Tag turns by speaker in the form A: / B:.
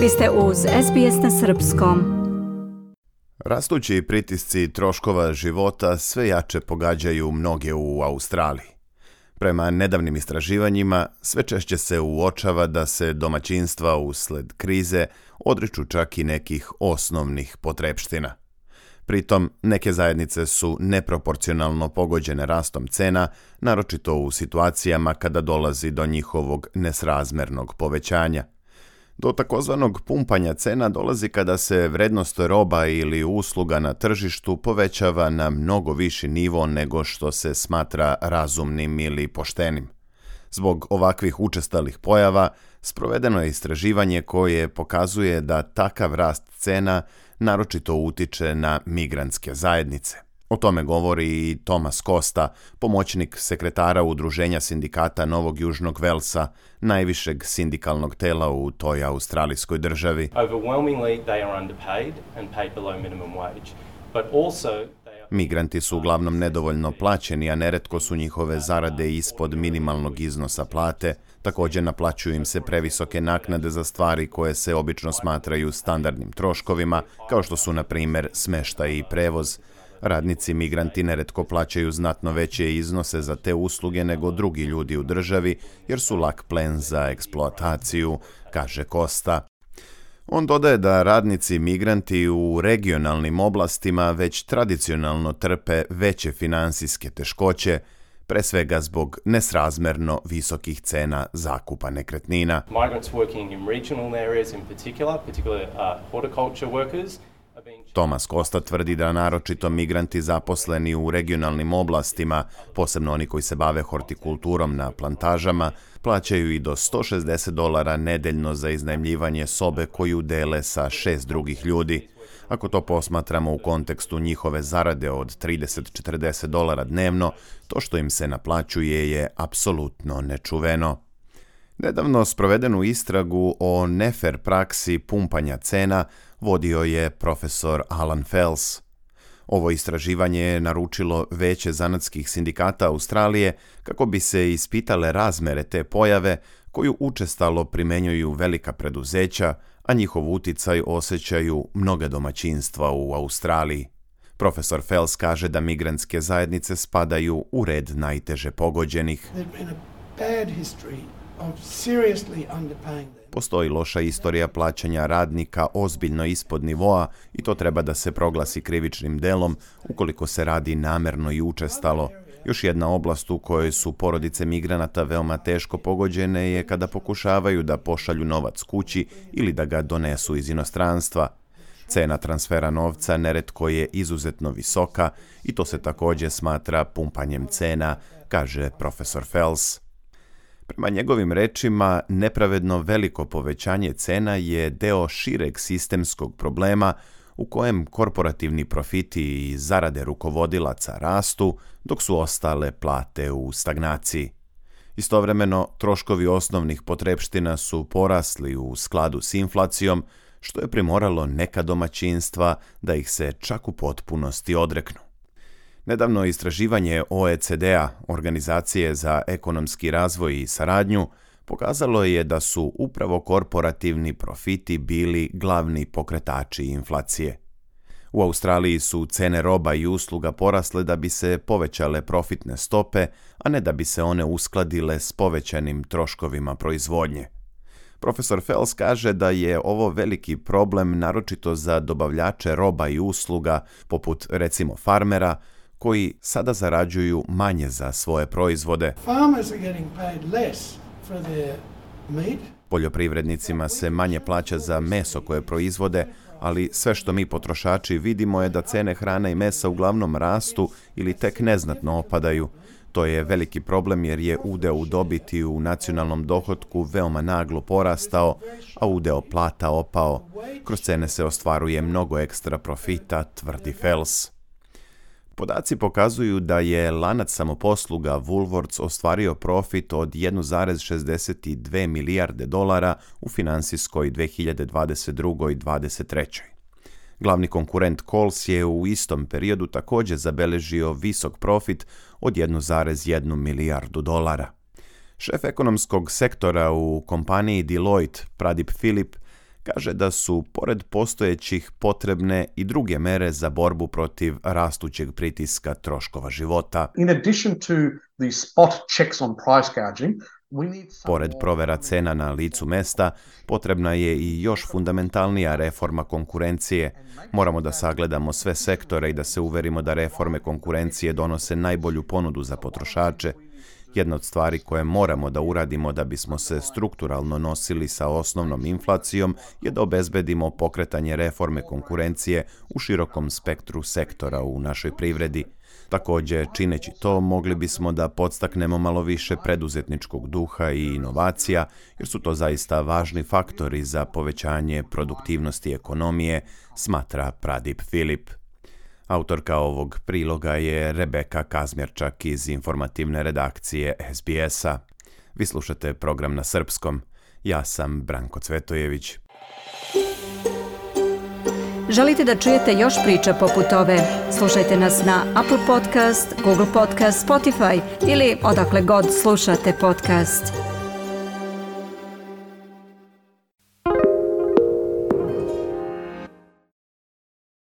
A: Vi ste uz SBS na Srpskom.
B: Rastući pritisci troškova života sve jače pogađaju mnoge u Australiji. Prema nedavnim istraživanjima, sve češće se uočava da se domaćinstva usled krize odriču čak i nekih osnovnih potrepština. Pritom, neke zajednice su neproporcionalno pogođene rastom cena, naročito u situacijama kada dolazi do njihovog nesrazmernog povećanja. Do takozvanog pumpanja cena dolazi kada se vrednost roba ili usluga na tržištu povećava na mnogo viši nivo nego što se smatra razumnim ili poštenim. Zbog ovakvih učestalih pojava sprovedeno je istraživanje koje pokazuje da takav rast cena naročito utiče na migrantske zajednice. O tome govori i Tomas Costa, pomoćnik sekretara Udruženja sindikata Novog Južnog Velsa, najvišeg sindikalnog tela u toj australijskoj državi. Migranti su uglavnom nedovoljno plaćeni, a neretko su njihove zarade ispod minimalnog iznosa plate. Također naplaćuju im se previsoke naknade za stvari koje se obično smatraju standardnim troškovima, kao što su na primjer smeštaj i prevoz. Radnici migranti neretko plaćaju znatno veće iznose za te usluge nego drugi ljudi u državi, jer su lak plen za eksploataciju, kaže Kosta. On dodaje da radnici migranti u regionalnim oblastima već tradicionalno trpe veće financijske teškoće, pre svega zbog nesrazmerno visokih cena zakupa nekretnina. Migrants working in regional areas in particular, particularly uh, horticulture workers, Tomas Kosta tvrdi da naročito migranti zaposleni u regionalnim oblastima, posebno oni koji se bave hortikulturom na plantažama, plaćaju i do 160 dolara nedeljno za iznajmljivanje sobe koju dele sa šest drugih ljudi. Ako to posmatramo u kontekstu njihove zarade od 30-40 dolara dnevno, to što im se naplaćuje je apsolutno nečuveno. Nedavno sprovedenu istragu o nefer praksi pumpanja cena vodio je profesor Alan Fels. Ovo istraživanje je naručilo veće zanatskih sindikata Australije kako bi se ispitale razmere te pojave koju učestalo primenjuju velika preduzeća, a njihov uticaj osjećaju mnoga domaćinstva u Australiji. Profesor Fels kaže da migrantske zajednice spadaju u red najteže pogođenih. Postoji loša istorija plaćanja radnika ozbiljno ispod nivoa i to treba da se proglasi krivičnim delom ukoliko se radi namerno i učestalo. Još jedna oblast u kojoj su porodice migranata veoma teško pogođene je kada pokušavaju da pošalju novac kući ili da ga donesu iz inostranstva. Cena transfera novca neretko je izuzetno visoka i to se također smatra pumpanjem cena, kaže profesor Fels. Prema njegovim rečima, nepravedno veliko povećanje cena je deo šireg sistemskog problema u kojem korporativni profiti i zarade rukovodilaca rastu, dok su ostale plate u stagnaciji. Istovremeno, troškovi osnovnih potrepština su porasli u skladu s inflacijom, što je primoralo neka domaćinstva da ih se čak u potpunosti odreknu. Nedavno istraživanje OECD-a, Organizacije za ekonomski razvoj i saradnju, pokazalo je da su upravo korporativni profiti bili glavni pokretači inflacije. U Australiji su cene roba i usluga porasle da bi se povećale profitne stope, a ne da bi se one uskladile s povećanim troškovima proizvodnje. Profesor Fels kaže da je ovo veliki problem naročito za dobavljače roba i usluga, poput recimo farmera, koji sada zarađuju manje za svoje proizvode. Poljoprivrednicima se manje plaća za meso koje proizvode, ali sve što mi potrošači vidimo je da cene hrane i mesa uglavnom rastu ili tek neznatno opadaju. To je veliki problem jer je udeo u dobiti u nacionalnom dohotku veoma naglo porastao, a udeo plata opao. Kroz cene se ostvaruje mnogo ekstra profita, tvrdi Fels. Podaci pokazuju da je lanac samoposluga Woolworths ostvario profit od 1,62 milijarde dolara u financijskoj 2022. i 2023. Glavni konkurent Coles je u istom periodu također zabeležio visok profit od 1,1 milijardu dolara. Šef ekonomskog sektora u kompaniji Deloitte, Pradip Filip, kaže da su, pored postojećih, potrebne i druge mere za borbu protiv rastućeg pritiska troškova života.
C: In addition to the spot checks on price gouging,
B: Pored provera cena na licu mesta, potrebna je i još fundamentalnija reforma konkurencije. Moramo da sagledamo sve sektore i da se uverimo da reforme konkurencije donose najbolju ponudu za potrošače. Jedna od stvari koje moramo da uradimo da bismo se strukturalno nosili sa osnovnom inflacijom je da obezbedimo pokretanje reforme konkurencije u širokom spektru sektora u našoj privredi. Takođe, čineći to, mogli bismo da podstaknemo malo više preduzetničkog duha i inovacija, jer su to zaista važni faktori za povećanje produktivnosti ekonomije, smatra Pradip Filip. Autorka ovog priloga je Rebeka Kazmjerčak iz informativne redakcije SBS-a. Vi slušate program na srpskom. Ja sam Branko Cvetojević.
A: Želite da čujete još priča poput ove? Slušajte nas na Apple Podcast, Google Podcast, Spotify ili odakle god slušate podcast.